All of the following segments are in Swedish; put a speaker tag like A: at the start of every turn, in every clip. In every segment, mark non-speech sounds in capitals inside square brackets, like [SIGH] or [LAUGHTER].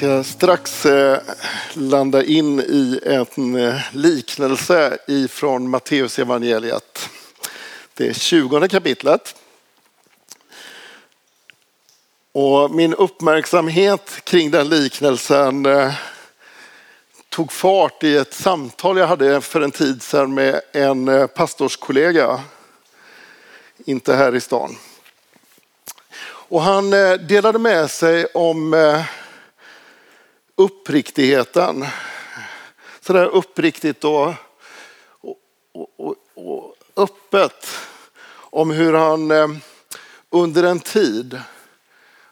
A: Ska strax eh, landa in i en eh, liknelse ifrån Matteus evangeliet. Det är 20 kapitlet. Och min uppmärksamhet kring den liknelsen eh, tog fart i ett samtal jag hade för en tid sedan med en eh, pastorskollega. Inte här i stan. Och han eh, delade med sig om eh, uppriktigheten. Sådär uppriktigt och, och, och, och, öppet om hur han eh, under en tid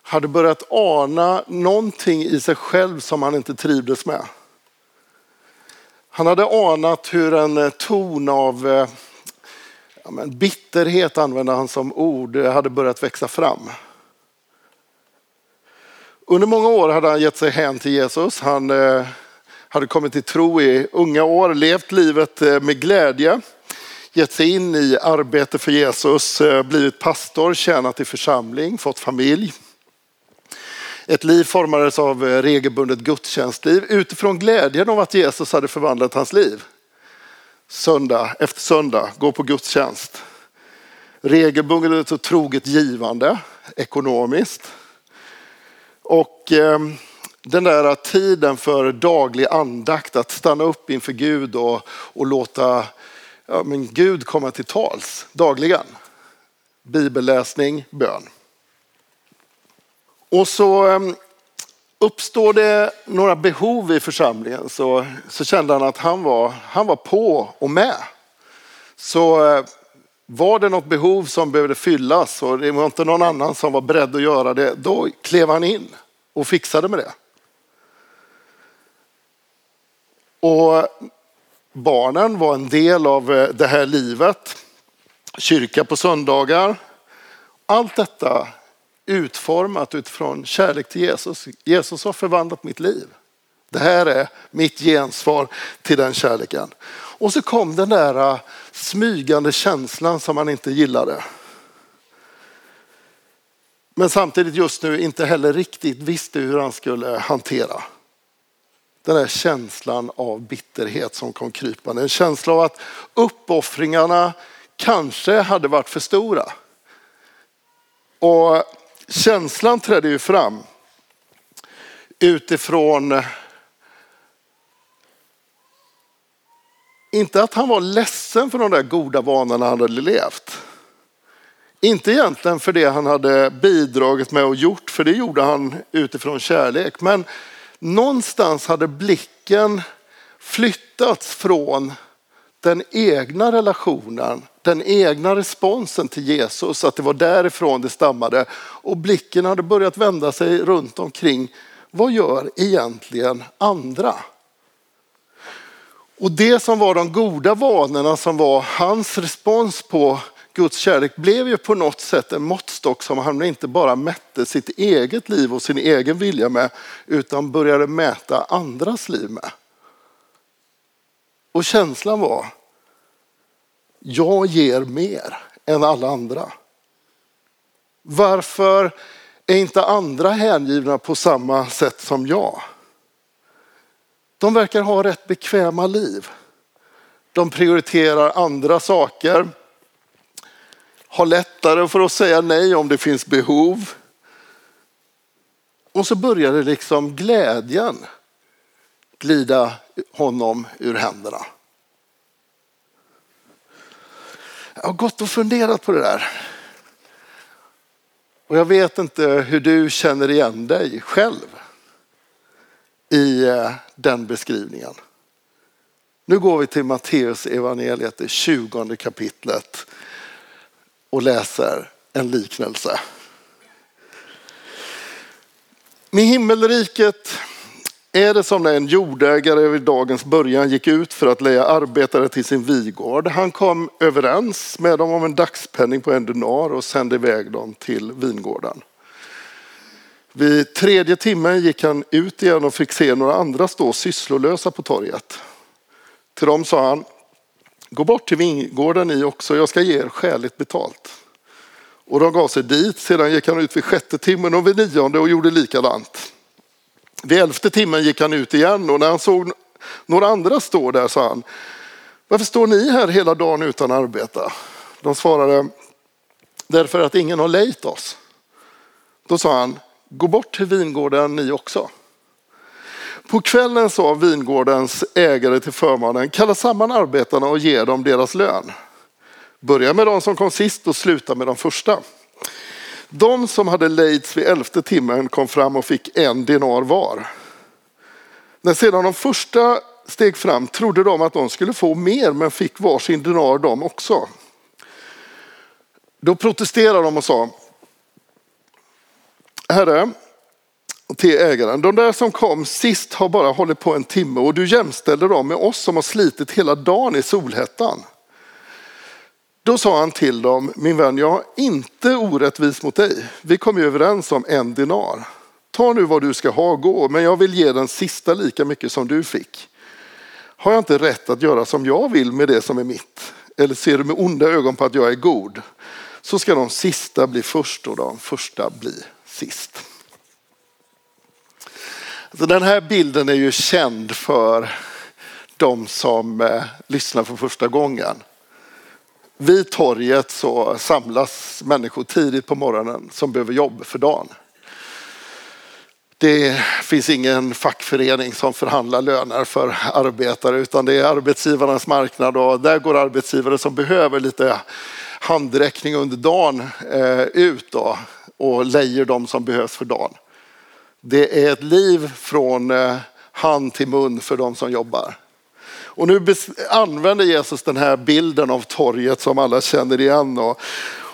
A: hade börjat ana någonting i sig själv som han inte trivdes med. Han hade anat hur en eh, ton av eh, ja, men bitterhet, använde han som ord, hade börjat växa fram. Under många år hade han gett sig hän till Jesus. Han eh, hade kommit till tro i unga år, levt livet eh, med glädje, gett sig in i arbete för Jesus, eh, blivit pastor, tjänat i församling, fått familj. Ett liv formades av eh, regelbundet gudstjänstliv utifrån glädjen av att Jesus hade förvandlat hans liv. Söndag efter söndag, gå på gudstjänst. Regelbundet och troget givande ekonomiskt. Och ehm, den där tiden för daglig andakt, att stanna upp inför Gud och, och låta ja, men Gud komma till tals dagligen. Bibelläsning, bön. Och så ehm, uppstår det några behov i församlingen så, så kände han att han var, han var på och med. Så eh, var det något behov som behövde fyllas och det var inte någon annan som var beredd att göra det, då klev han in och fixade med det. Och barnen var en del av eh, det här livet. Kyrka på söndagar. Allt detta utformat utifrån kärlek till Jesus. Jesus har förvandlat mitt liv. Det här är mitt gensvar till den kärleken. Och så kom den där äh, smygande känslan som man inte gillade. Men samtidigt just nu inte heller riktigt visste hur han skulle hantera. Den där känslan av bitterhet som kom krypande. En känsla av att uppoffringarna kanske hade varit för stora. Och känslan trädde ju fram utifrån Inte att han var ledsen för de där goda vanorna han hade levt. Inte egentligen för det han hade bidragit med och gjort, för det gjorde han utifrån kärlek. Men någonstans hade blicken flyttats från den egna relationen, den egna responsen till Jesus, att det var därifrån det stammade. Och blicken hade börjat vända sig runt omkring. Vad gör egentligen andra? Och det som var de goda vanorna som var hans respons på Guds kärlek blev ju på något sätt en måttstock som han inte bara mätte sitt eget liv och sin egen vilja med utan började mäta andras liv med. Och känslan var, jag ger mer än alla andra. Varför är inte andra hängivna på samma sätt som jag? De verkar ha rätt bekväma liv. De prioriterar andra saker. Har lättare för att säga nej om det finns behov. Och så börjar det liksom glädjen glida honom ur händerna. Jag har gått och funderat på det där. Och jag vet inte hur du känner igen dig själv i eh, den beskrivningen. Nu går vi till Matteus evangeliet, det 20 kapitlet och läser en liknelse. Med himmelriket är det som när en jordägare vid dagens början gick ut för att leja arbetare till sin vigård. Han kom överens med dem om en dagspenning på en denar och sände iväg dem till vingården. Vid tredje timmen gick han ut igen och fick se några andra stå sysslolösa på torget. Till dem sa han, gå bort till vingården ni också, jag ska ge er skäligt betalt. Och de gav sig dit, sedan gick han ut vid sjätte timmen och vid nionde och gjorde likadant. Vid elfte timmen gick han ut igen och när han såg några andra stå där sa han, varför står ni här hela dagen utan arbeta? De svarade, därför att ingen har lejt oss. Då sa han, gå bort till vingården ni också. På kvällen sa vingårdens ägare till förmannen, kalla samman arbetarna och ge dem deras lön. Börja med de som kom sist och sluta med de första. De som hade lejts vid elfte timmen kom fram och fick en dinar var. När sedan de första steg fram trodde de att de skulle få mer men fick varsin dinar de också. Då protesterade de och sa, Herre, till ägaren, de där som kom sist har bara hållit på en timme och du jämställde dem med oss som har slitit hela dagen i solhettan. Då sa han till dem, min vän, jag är inte orättvis mot dig. Vi kom ju överens om en dinar. Ta nu vad du ska ha och gå, men jag vill ge den sista lika mycket som du fick. Har jag inte rätt att göra som jag vill med det som är mitt? Eller ser du med onda ögon på att jag är god? Så ska de sista bli först och de första bli sist. Den här bilden är ju känd för de som eh, lyssnar för första gången. Vid torget så samlas människor tidigt på morgonen som behöver jobb för dagen. Det finns ingen fackförening som förhandlar löner för arbetare utan det är arbetsgivarnas marknad och där går arbetsgivare som behöver lite handräckning under dagen eh, ut då, och lejer de som behövs för dagen. Det är ett liv från eh, hand till mun för de som jobbar. Och nu använder Jesus den här bilden av torget som alla känner igen och,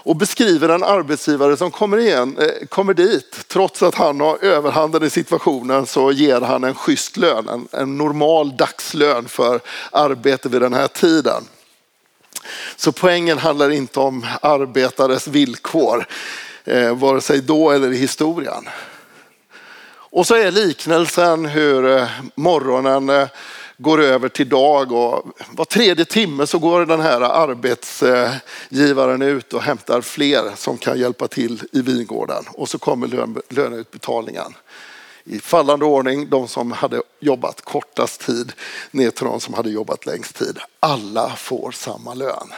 A: och beskriver en arbetsgivare som kommer, igen, eh, kommer dit. Trots att han har överhanden i situationen så ger han en schysst lön, en, en normal dagslön för arbete vid den här tiden. Så poängen handlar inte om arbetares villkor, eh, vare sig då eller i historien. Och så är liknelsen hur eh, morgonen eh, går över till dag och var tredje timme så går den här arbetsgivaren ut och hämtar fler som kan hjälpa till i vingården. Och så kommer löneutbetalningen i fallande ordning. De som hade jobbat kortast tid ner till de som hade jobbat längst tid. Alla får samma lön.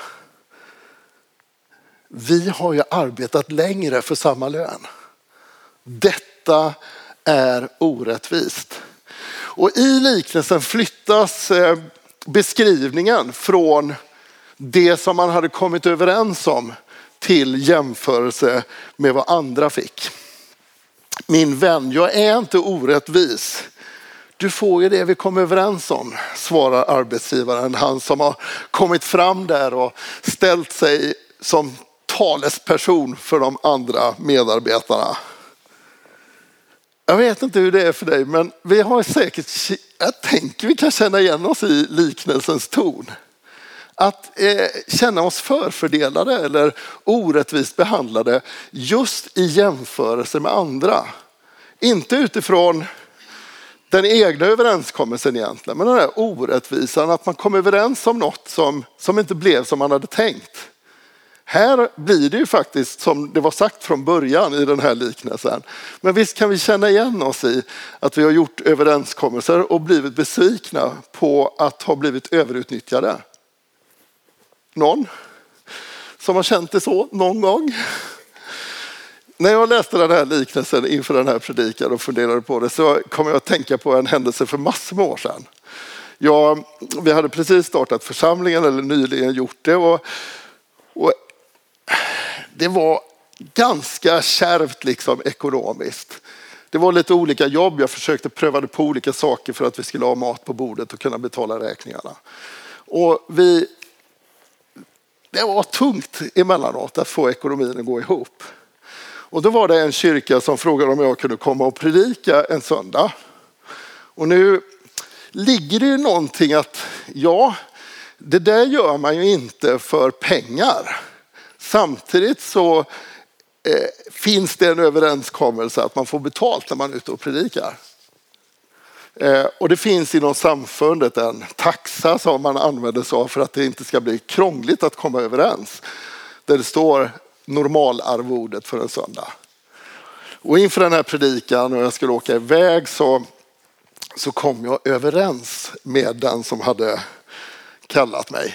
A: Vi har ju arbetat längre för samma lön. Detta är orättvist. Och i liknelsen flyttas eh, beskrivningen från det som man hade kommit överens om till jämförelse med vad andra fick. Min vän, jag är inte orättvis. Du får ju det vi kom överens om, svarar arbetsgivaren. Han som har kommit fram där och ställt sig som talesperson för de andra medarbetarna. Jag vet inte hur det är för dig, men vi har säkert, jag tänker vi kan känna igen oss i liknelsens ton. Att eh, känna oss förfördelade eller orättvist behandlade just i jämförelse med andra. Inte utifrån den egna överenskommelsen egentligen, men den här orättvisan att man kom överens om något som, som inte blev som man hade tänkt. Här blir det ju faktiskt som det var sagt från början i den här liknelsen. Men visst kan vi känna igen oss i att vi har gjort överenskommelser och blivit besvikna på att ha blivit överutnyttjade. Någon som har känt det så någon gång? När jag läste den här liknelsen inför den här predikan och funderade på det så kom jag att tänka på en händelse för massor med år sedan. Jag, vi hade precis startat församlingen eller nyligen gjort det och, och det var ganska kärvt liksom ekonomiskt. Det var lite olika jobb. Jag försökte pröva på olika saker för att vi skulle ha mat på bordet och kunna betala räkningarna. Och vi, det var tungt emellanåt att få ekonomin att gå ihop. Och då var det en kyrka som frågade om jag kunde komma och predika en söndag. Och nu ligger det ju någonting att, ja, det där gör man ju inte för pengar. Samtidigt så eh, finns det en överenskommelse att man får betalt när man är ute och predikar. Eh, och det finns inom samfundet en taxa som man använder sig av för att det inte ska bli krångligt att komma överens. Där det står normalarvodet för en söndag. Och inför den här predikan och jag skulle åka iväg så, så kom jag överens med den som hade kallat mig.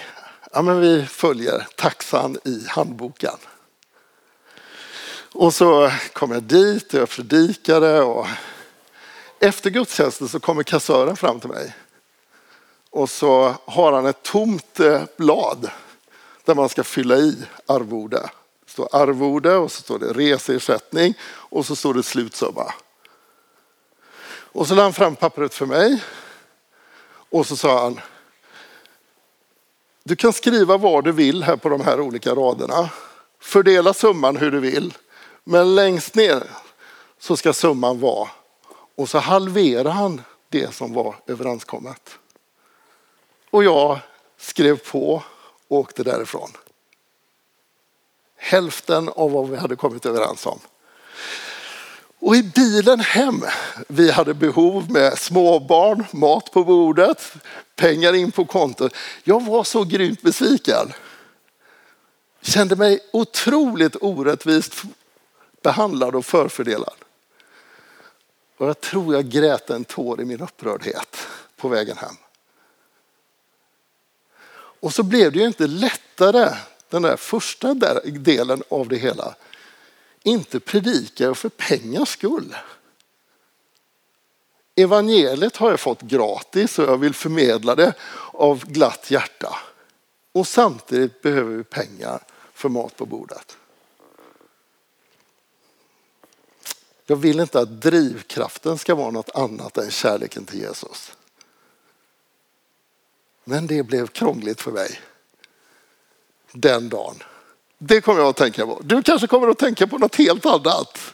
A: Ja, men vi följer taxan i handboken. Och så kom jag dit och jag predikade och efter gudstjänsten så kommer kassören fram till mig. Och så har han ett tomt eh, blad där man ska fylla i arvode. Det står arvode och så står det reseersättning och så står det slutsumma. Och så lade han fram pappret för mig. Och så sa han, du kan skriva vad du vill här på de här olika raderna. Fördela summan hur du vill. Men längst ner så ska summan vara och så halverar han det som var överenskommet. Och jag skrev på och åkte därifrån. Hälften av vad vi hade kommit överens om. Och i bilen hem, vi hade behov med småbarn, mat på bordet, pengar in på kontot. Jag var så grymt besviken. Kände mig otroligt orättvist behandlad och förfördelad. Och jag tror jag grät en tår i min upprördhet på vägen hem. Och så blev det ju inte lättare den där första delen av det hela. Inte predikar jag för pengars skull. Evangeliet har jag fått gratis och jag vill förmedla det av glatt hjärta. Och samtidigt behöver vi pengar för mat på bordet. Jag vill inte att drivkraften ska vara något annat än kärleken till Jesus. Men det blev krångligt för mig den dagen. Det kommer jag att tänka på. Du kanske kommer att tänka på något helt annat.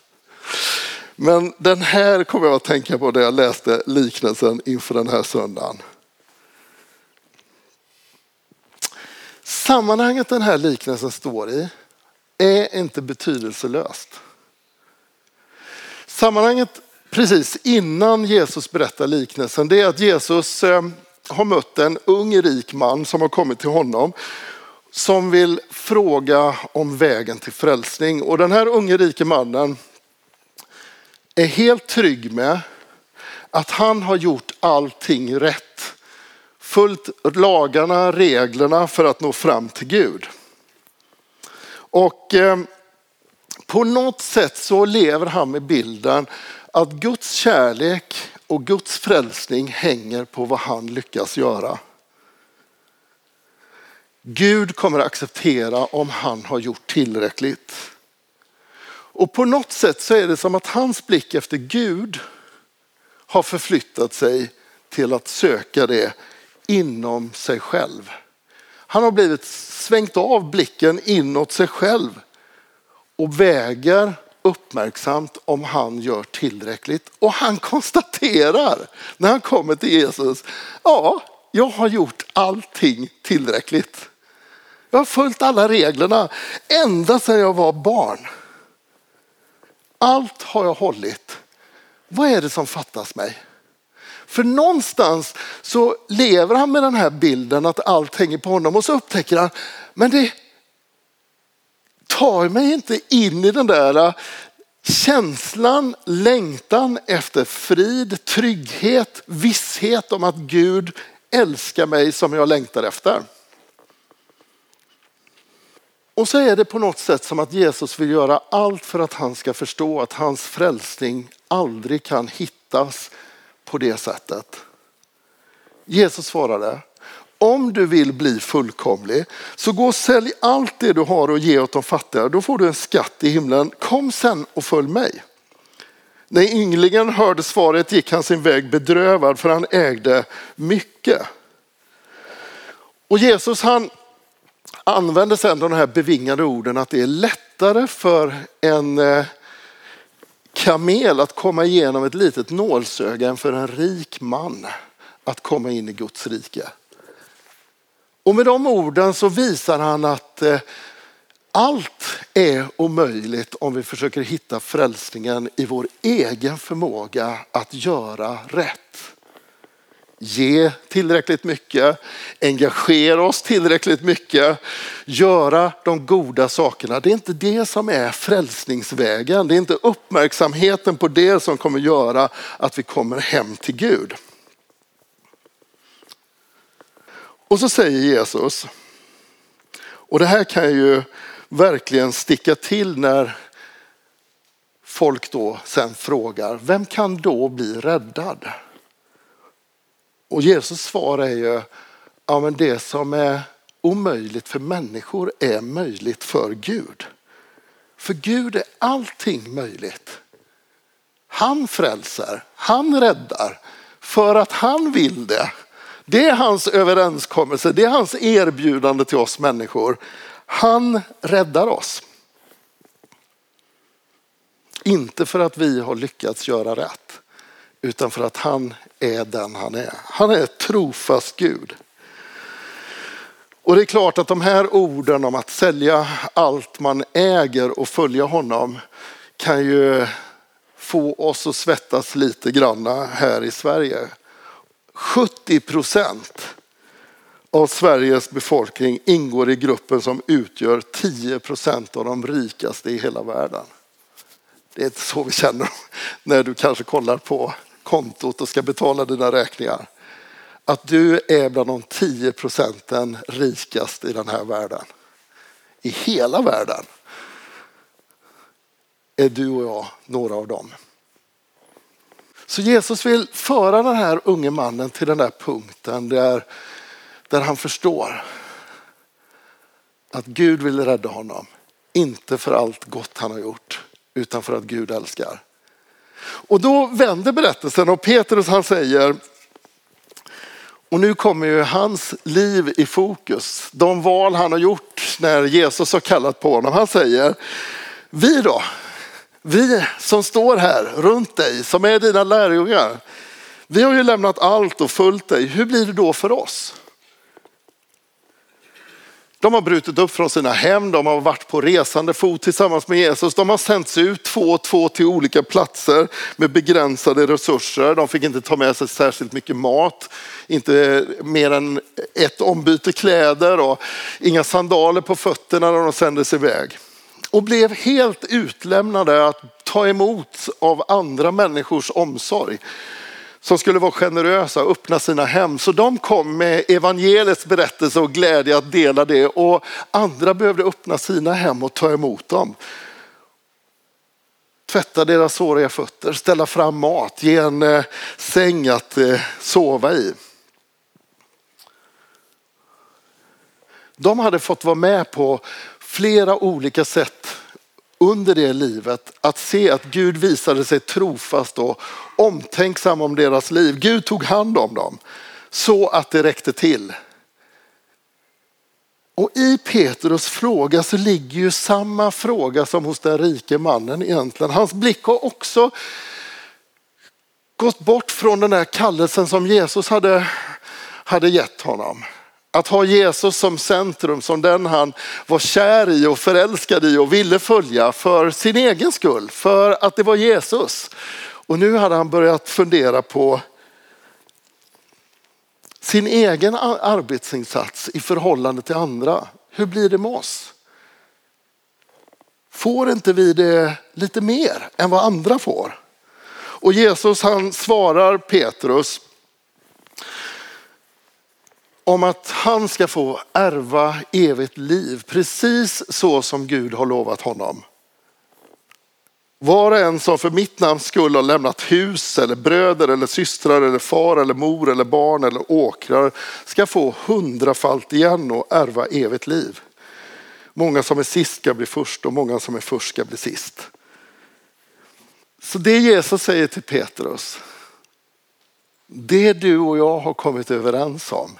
A: Men den här kommer jag att tänka på när jag läste liknelsen inför den här söndagen. Sammanhanget den här liknelsen står i är inte betydelselöst. Sammanhanget precis innan Jesus berättar liknelsen det är att Jesus eh, har mött en ung rik man som har kommit till honom som vill fråga om vägen till frälsning. Och den här unge rike mannen är helt trygg med att han har gjort allting rätt. Följt lagarna, reglerna för att nå fram till Gud. Och eh, på något sätt så lever han med bilden att Guds kärlek och Guds frälsning hänger på vad han lyckas göra. Gud kommer att acceptera om han har gjort tillräckligt. Och på något sätt så är det som att hans blick efter Gud har förflyttat sig till att söka det inom sig själv. Han har blivit svängt av blicken inåt sig själv och väger uppmärksamt om han gör tillräckligt. Och han konstaterar när han kommer till Jesus, ja, jag har gjort allting tillräckligt. Jag har följt alla reglerna ända sedan jag var barn. Allt har jag hållit. Vad är det som fattas mig? För någonstans så lever han med den här bilden att allt hänger på honom och så upptäcker han, men det tar mig inte in i den där äh, känslan, längtan efter frid, trygghet, visshet om att Gud älskar mig som jag längtar efter. Och så är det på något sätt som att Jesus vill göra allt för att han ska förstå att hans frälsning aldrig kan hittas på det sättet. Jesus svarade, om du vill bli fullkomlig så gå och sälj allt det du har och ge åt de fattiga. Då får du en skatt i himlen. Kom sen och följ mig. När ynglingen hörde svaret gick han sin väg bedrövad för han ägde mycket. Och Jesus han använder sedan de här bevingade orden att det är lättare för en, eh, kamel att komma igenom ett litet nålsöga än för en rik man att komma in i Guds rike. Och med de orden så visar han att eh, allt är omöjligt om vi försöker hitta frälsningen i vår egen förmåga att göra rätt. Ge tillräckligt mycket, engagera oss tillräckligt mycket, göra de goda sakerna. Det är inte det som är frälsningsvägen. Det är inte uppmärksamheten på det som kommer göra att vi kommer hem till Gud. Och så säger Jesus, och det här kan ju verkligen sticka till när folk då sen frågar, vem kan då bli räddad? Och Jesus svar är ju, ja men det som är omöjligt för människor är möjligt för Gud. För Gud är allting möjligt. Han frälser, han räddar för att han vill det. Det är hans överenskommelse, det är hans erbjudande till oss människor. Han räddar oss. Inte för att vi har lyckats göra rätt, utan för att han är den han är. Han är trofast Gud. Och det är klart att de här orden om att sälja allt man äger och följa honom kan ju få oss att svettas lite granna här i Sverige. 70 procent av Sveriges befolkning ingår i gruppen som utgör 10 procent av de rikaste i hela världen. Det är inte så vi känner när du kanske kollar på kontot och ska betala dina räkningar. Att du är bland de 10 procenten rikast i den här världen. I hela världen är du och jag några av dem. Så Jesus vill föra den här unge mannen till den där punkten där, där han förstår att Gud vill rädda honom. Inte för allt gott han har gjort, utan för att Gud älskar. Och då vänder berättelsen och Petrus han säger, och nu kommer ju hans liv i fokus. De val han har gjort när Jesus har kallat på honom. Han säger, vi då, vi som står här runt dig, som är dina lärjungar, vi har ju lämnat allt och följt dig. Hur blir det då för oss? De har brutit upp från sina hem, de har varit på resande fot tillsammans med Jesus. De har sänts ut två och två till olika platser med begränsade resurser. De fick inte ta med sig särskilt mycket mat, inte mer än ett ombyte kläder och inga sandaler på fötterna när de sändes iväg och blev helt utlämnade att ta emot av andra människors omsorg som skulle vara generösa och öppna sina hem. Så de kom med evangeliets berättelse och glädje att dela det och andra behövde öppna sina hem och ta emot dem. Tvätta deras såriga fötter, ställa fram mat, ge en eh, säng att eh, sova i. De hade fått vara med på flera olika sätt under det livet att se att Gud visade sig trofast och omtänksam om deras liv. Gud tog hand om dem så att det räckte till. Och i Petrus fråga så ligger ju samma fråga som hos den rike mannen egentligen. Hans blick har också gått bort från den där kallelsen som Jesus hade, hade gett honom. Att ha Jesus som centrum, som den han var kär i och förälskad i och ville följa för sin egen skull, för att det var Jesus. Och nu hade han börjat fundera på sin egen arbetsinsats i förhållande till andra. Hur blir det med oss? Får inte vi det lite mer än vad andra får? Och Jesus han svarar Petrus om att han ska få ärva evigt liv, precis så som Gud har lovat honom. Var och en som för mitt namns skull har lämnat hus eller bröder eller systrar eller far eller mor eller barn eller åkrar ska få hundrafalt igen och ärva evigt liv. Många som är sist ska bli först och många som är först ska bli sist. Så det Jesus säger till Petrus, det du och jag har kommit överens om,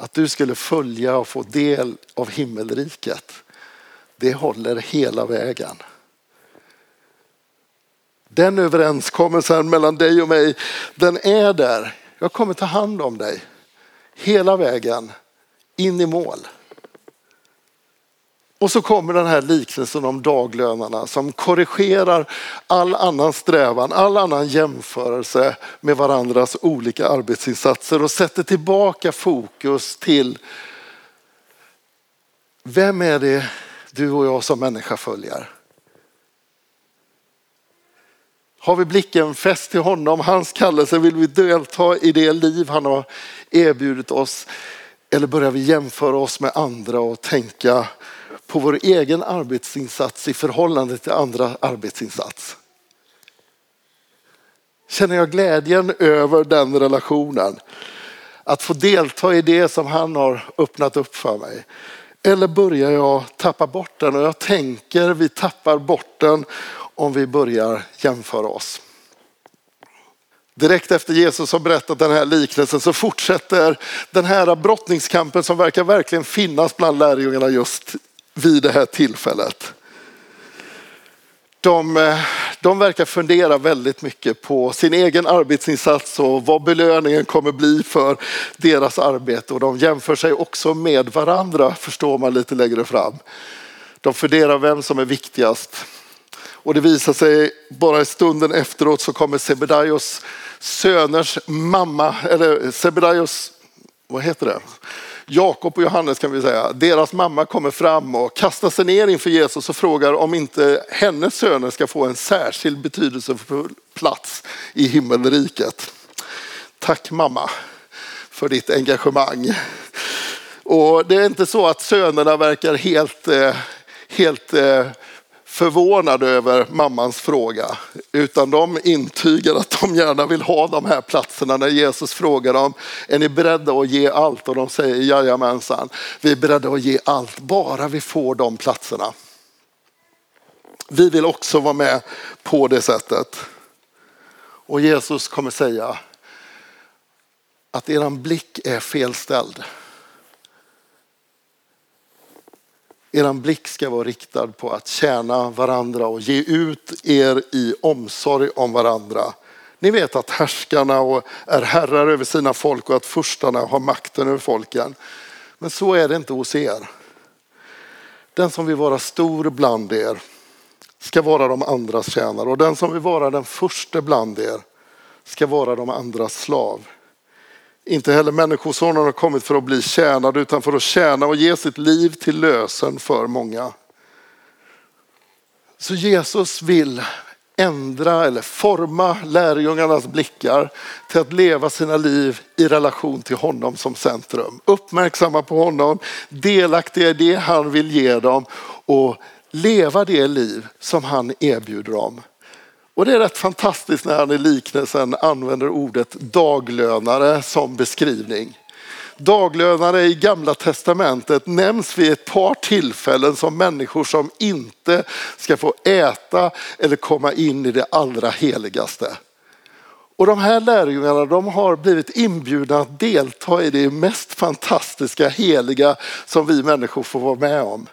A: att du skulle följa och få del av himmelriket. Det håller hela vägen. Den överenskommelsen mellan dig och mig, den är där. Jag kommer ta hand om dig hela vägen in i mål. Och så kommer den här liknelsen om daglönarna som korrigerar all annan strävan, all annan jämförelse med varandras olika arbetsinsatser och sätter tillbaka fokus till vem är det du och jag som människa följer? Har vi blicken fäst till honom, hans kallelse, vill vi delta i det liv han har erbjudit oss? Eller börjar vi jämföra oss med andra och tänka på vår egen arbetsinsats i förhållande till andra arbetsinsats? Känner jag glädjen över den relationen? Att få delta i det som han har öppnat upp för mig. Eller börjar jag tappa bort den? Och jag tänker vi tappar bort den om vi börjar jämföra oss. Direkt efter Jesus har berättat den här liknelsen så fortsätter den här brottningskampen som verkar verkligen finnas bland lärjungarna just vid det här tillfället. De, eh, de verkar fundera väldigt mycket på sin egen arbetsinsats och vad belöningen kommer bli för deras arbete. Och de jämför sig också med varandra, förstår man lite längre fram. De funderar vem som är viktigast. Och det visar sig bara i stunden efteråt så kommer Sebedaios söners mamma, eller Sebedaios, vad heter det? Jakob och Johannes kan vi säga, deras mamma kommer fram och kastar sig ner inför Jesus och frågar om inte hennes söner ska få en särskild betydelsefull plats i himmelriket. Tack mamma för ditt engagemang. Och det är inte så att sönerna verkar helt, eh, helt eh, förvånade över mammans fråga, utan de intygar att de gärna vill ha de här platserna när Jesus frågar dem, är ni beredda att ge allt? Och de säger jajamensan, vi är beredda att ge allt, bara vi får de platserna. Vi vill också vara med på det sättet. Och Jesus kommer säga att eran blick är felställd. Er blick ska vara riktad på att tjäna varandra och ge ut er i omsorg om varandra. Ni vet att härskarna är herrar över sina folk och att furstarna har makten över folken. Men så är det inte hos er. Den som vill vara stor bland er ska vara de andras tjänare och den som vill vara den första bland er ska vara de andras slav. Inte heller människosonen har kommit för att bli tjänad utan för att tjäna och ge sitt liv till lösen för många. Så Jesus vill ändra eller forma lärjungarnas blickar till att leva sina liv i relation till honom som centrum. Uppmärksamma på honom, delaktiga i det han vill ge dem och leva det liv som han erbjuder dem. Och det är rätt fantastiskt när han i liknelsen använder ordet daglönare som beskrivning. Daglönare i gamla testamentet nämns vid ett par tillfällen som människor som inte ska få äta eller komma in i det allra heligaste. Och de här lärjungarna de har blivit inbjudna att delta i det mest fantastiska heliga som vi människor får vara med om.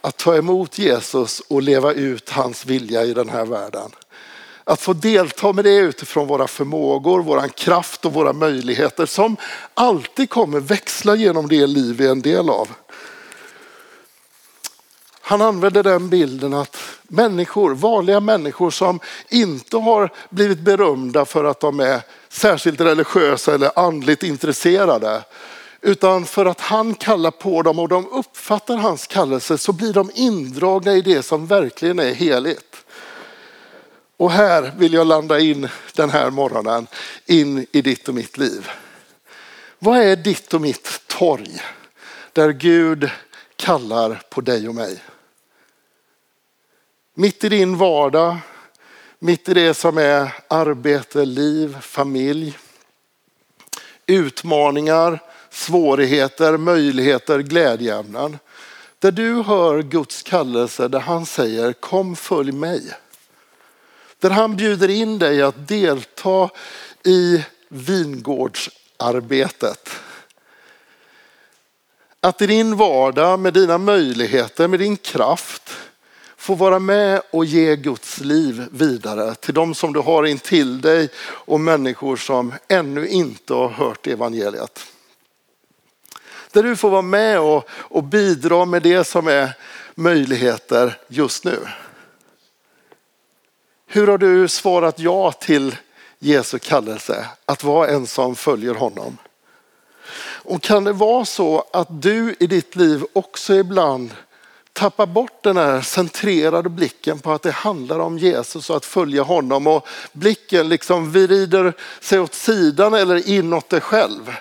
A: Att ta emot Jesus och leva ut hans vilja i den här världen. Att få delta med det utifrån våra förmågor, våran kraft och våra möjligheter som alltid kommer växla genom det liv vi är en del av. Han använder den bilden att människor, vanliga människor som inte har blivit berömda för att de är särskilt religiösa eller andligt intresserade. Utan för att han kallar på dem och de uppfattar hans kallelse så blir de indragna i det som verkligen är heligt. Och här vill jag landa in den här morgonen in i ditt och mitt liv. Vad är ditt och mitt torg där Gud kallar på dig och mig? Mitt i din vardag, mitt i det som är arbete, liv, familj, utmaningar, svårigheter, möjligheter, glädjeämnen. Där du hör Guds kallelse där han säger kom följ mig. Där han bjuder in dig att delta i vingårdsarbetet. Att i din vardag med dina möjligheter, med din kraft få vara med och ge Guds liv vidare till de som du har intill dig och människor som ännu inte har hört evangeliet. Där du får vara med och, och bidra med det som är möjligheter just nu. Hur har du svarat ja till Jesu kallelse att vara en som följer honom? Och kan det vara så att du i ditt liv också ibland tappar bort den här centrerade blicken på att det handlar om Jesus och att följa honom och blicken liksom vrider sig åt sidan eller inåt dig själv.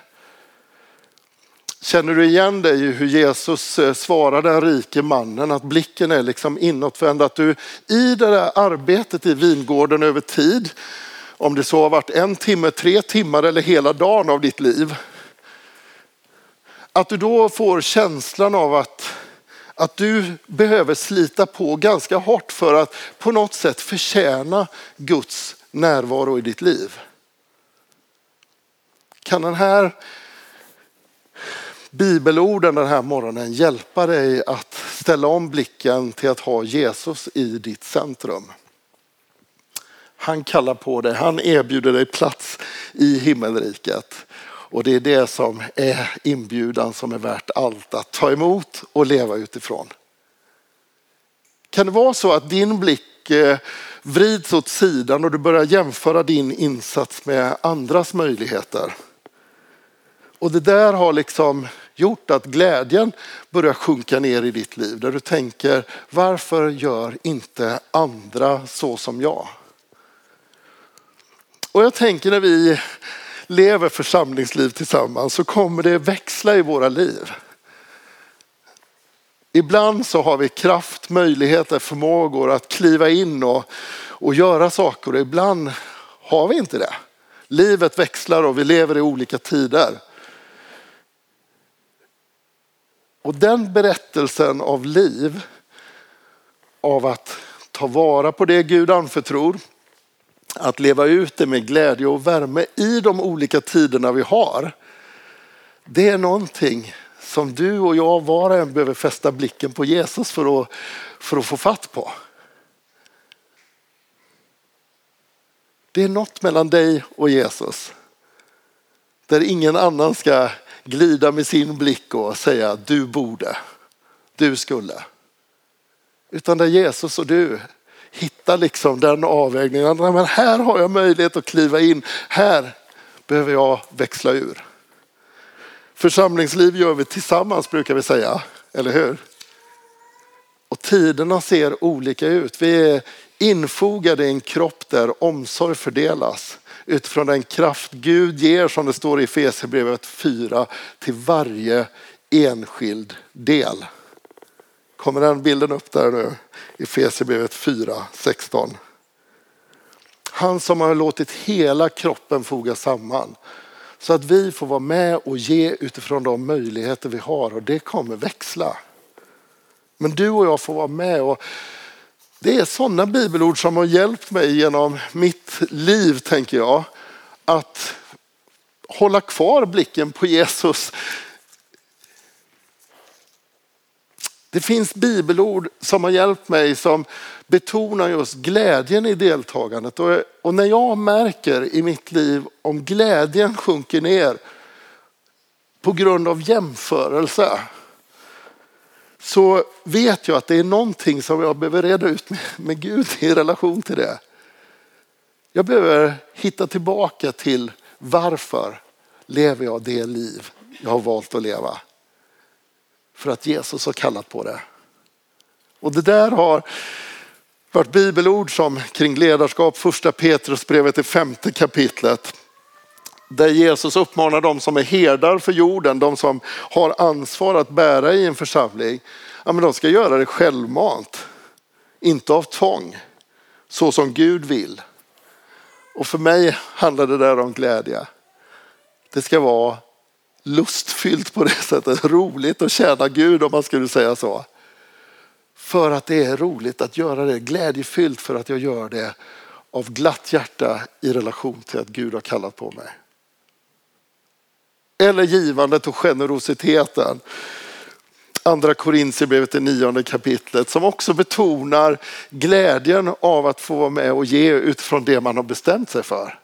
A: Känner du igen dig i hur Jesus eh, svarar den rike mannen att blicken är liksom inåtvänd? Att du i det där arbetet i vingården över tid, om det så har varit en timme, tre timmar eller hela dagen av ditt liv. Att du då får känslan av att, att du behöver slita på ganska hårt för att på något sätt förtjäna Guds närvaro i ditt liv. Kan den här bibelorden den här morgonen hjälpa dig att ställa om blicken till att ha Jesus i ditt centrum. Han kallar på dig, han erbjuder dig plats i himmelriket. Och det är det som är inbjudan som är värt allt att ta emot och leva utifrån. Kan det vara så att din blick eh, vrids åt sidan och du börjar jämföra din insats med andras möjligheter? Och det där har liksom gjort att glädjen börjar sjunka ner i ditt liv. Där du tänker, varför gör inte andra så som jag? Och jag tänker när vi lever församlingsliv tillsammans så kommer det växla i våra liv. Ibland så har vi kraft, möjligheter, förmågor att kliva in och, och göra saker och ibland har vi inte det. Livet växlar och vi lever i olika tider. Och den berättelsen av liv, av att ta vara på det Gud anförtror, att leva ut det med glädje och värme i de olika tiderna vi har. Det är någonting som du och jag var och en behöver fästa blicken på Jesus för att, för att få fatt på. Det är något mellan dig och Jesus. Där ingen annan ska glida med sin blick och säga du borde, du skulle. Utan där Jesus och du hittar liksom den avvägningen. Men här har jag möjlighet att kliva in. Här behöver jag växla ur. Församlingsliv gör vi tillsammans brukar vi säga, eller hur? Och tiderna ser olika ut. Vi är infogade i en kropp där omsorg fördelas utifrån den kraft Gud ger som det står i Efesierbrevet 4 till varje enskild del. Kommer den bilden upp där nu? Efesierbrevet 4, 16. Han som har låtit hela kroppen foga samman så att vi får vara med och ge utifrån de möjligheter vi har och det kommer växla. Men du och jag får vara med och det är sådana bibelord som har hjälpt mig genom mitt liv, tänker jag. Att hålla kvar blicken på Jesus. Det finns bibelord som har hjälpt mig som betonar just glädjen i deltagandet. Och, när jag märker i mitt liv om glädjen sjunker ner på grund av jämförelse så vet jag att det är någonting som jag behöver reda ut med, med Gud i relation till det. Jag behöver hitta tillbaka till varför lever jag det liv jag har valt att leva. För att Jesus har kallat på det. Och det där har varit bibelord som kring ledarskap, första Petrusbrevet i femte kapitlet. Där Jesus uppmanar de som är herdar för jorden, de som har ansvar att bära i en församling. Ja, men de ska göra det självmant, inte av tvång, så som Gud vill. Och för mig handlar det där om glädje. Det ska vara lustfyllt på det [LAUGHS] sättet, roligt att tjäna Gud om man skulle säga så. För att det är roligt att göra det, glädjefyllt för att jag gör det av glatt hjärta i relation till att Gud har kallat på mig eller givandet och generositeten andra Korintierbrevet, det nionde kapitlet, som också betonar glädjen av att få vara med och ge utifrån det man har bestämt sig för.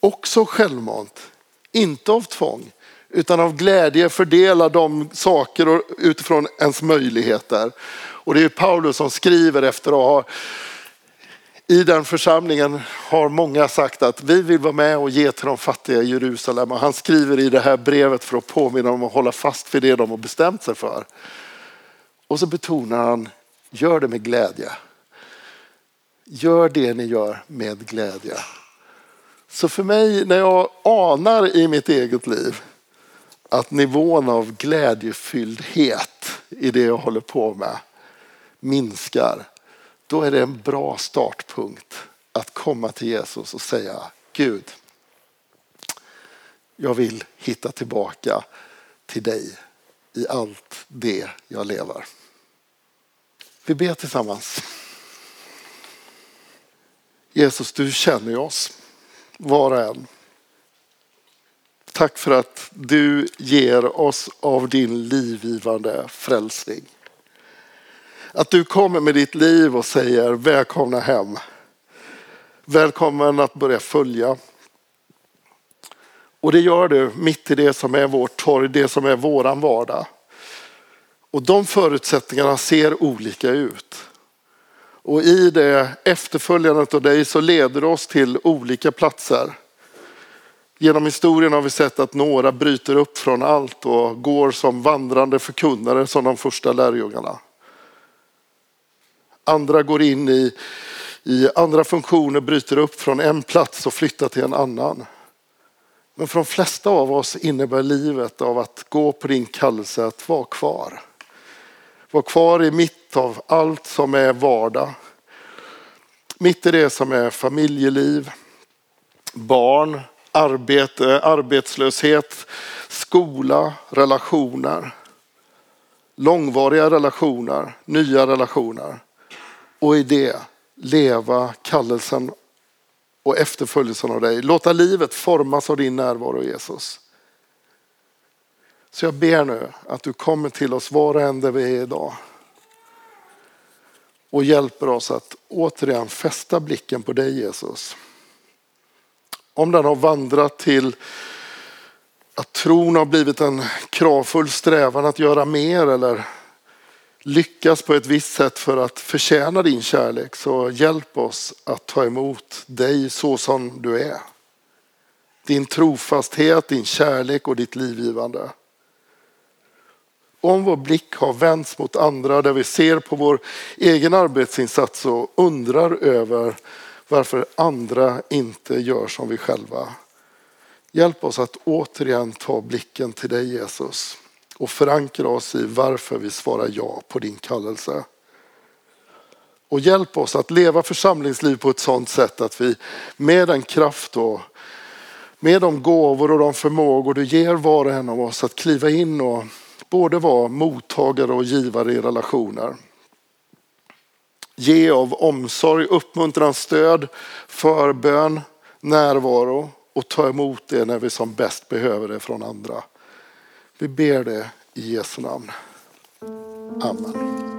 A: Också självmant, inte av tvång, utan av glädje fördela de saker utifrån ens möjligheter. Och det är Paulus som skriver efter att ha i den församlingen har många sagt att vi vill vara med och ge till de fattiga i Jerusalem. Och han skriver i det här brevet för att påminna dem att hålla fast vid det de har bestämt sig för. Och så betonar han, gör det med glädje. Gör det ni gör med glädje. Så för mig, när jag anar i mitt eget liv att nivån av glädjefylldhet i det jag håller på med minskar, då är det en bra startpunkt att komma till Jesus och säga Gud, jag vill hitta tillbaka till dig i allt det jag lever. Vi ber tillsammans. Jesus, du känner oss var och en. Tack för att du ger oss av din livgivande frälsning. Att du kommer med ditt liv och säger välkomna hem. Välkommen att börja följa. Och det gör du mitt i det som är vårt torg, det som är våran vardag. Och de förutsättningarna ser olika ut. Och i det efterföljandet av dig så leder det oss till olika platser. Genom historien har vi sett att några bryter upp från allt och går som vandrande förkunnare som de första lärjungarna. Andra går in i, i andra funktioner, bryter upp från en plats och flyttar till en annan. Men för de flesta av oss innebär livet av att gå på din kallelse att vara kvar. Var kvar i mitt av allt som är vardag. Mitt i det som är familjeliv, barn, arbete, arbetslöshet, skola, relationer. Långvariga relationer, nya relationer och i det leva kallelsen och efterföljelsen av dig. Låta livet formas av din närvaro Jesus. Så jag ber nu att du kommer till oss var och en där vi är idag. Och hjälper oss att återigen fästa blicken på dig Jesus. Om den har vandrat till att tron har blivit en kravfull strävan att göra mer eller lyckas på ett visst sätt för att förtjäna din kärlek så hjälp oss att ta emot dig så som du är. Din trofasthet, din kärlek och ditt livgivande. Om vår blick har vänts mot andra där vi ser på vår egen arbetsinsats och undrar över varför andra inte gör som vi själva. Hjälp oss att återigen ta blicken till dig Jesus och förankra oss i varför vi svarar ja på din kallelse. Och hjälp oss att leva församlingsliv på ett sådant sätt att vi med den kraft och med de gåvor och de förmågor du ger var och en av oss att kliva in och både vara mottagare och givare i relationer. Ge av omsorg, uppmuntran, stöd, förbön, närvaro och ta emot det när vi som bäst behöver det från andra. Vi ber det i Jesu namn. Amen.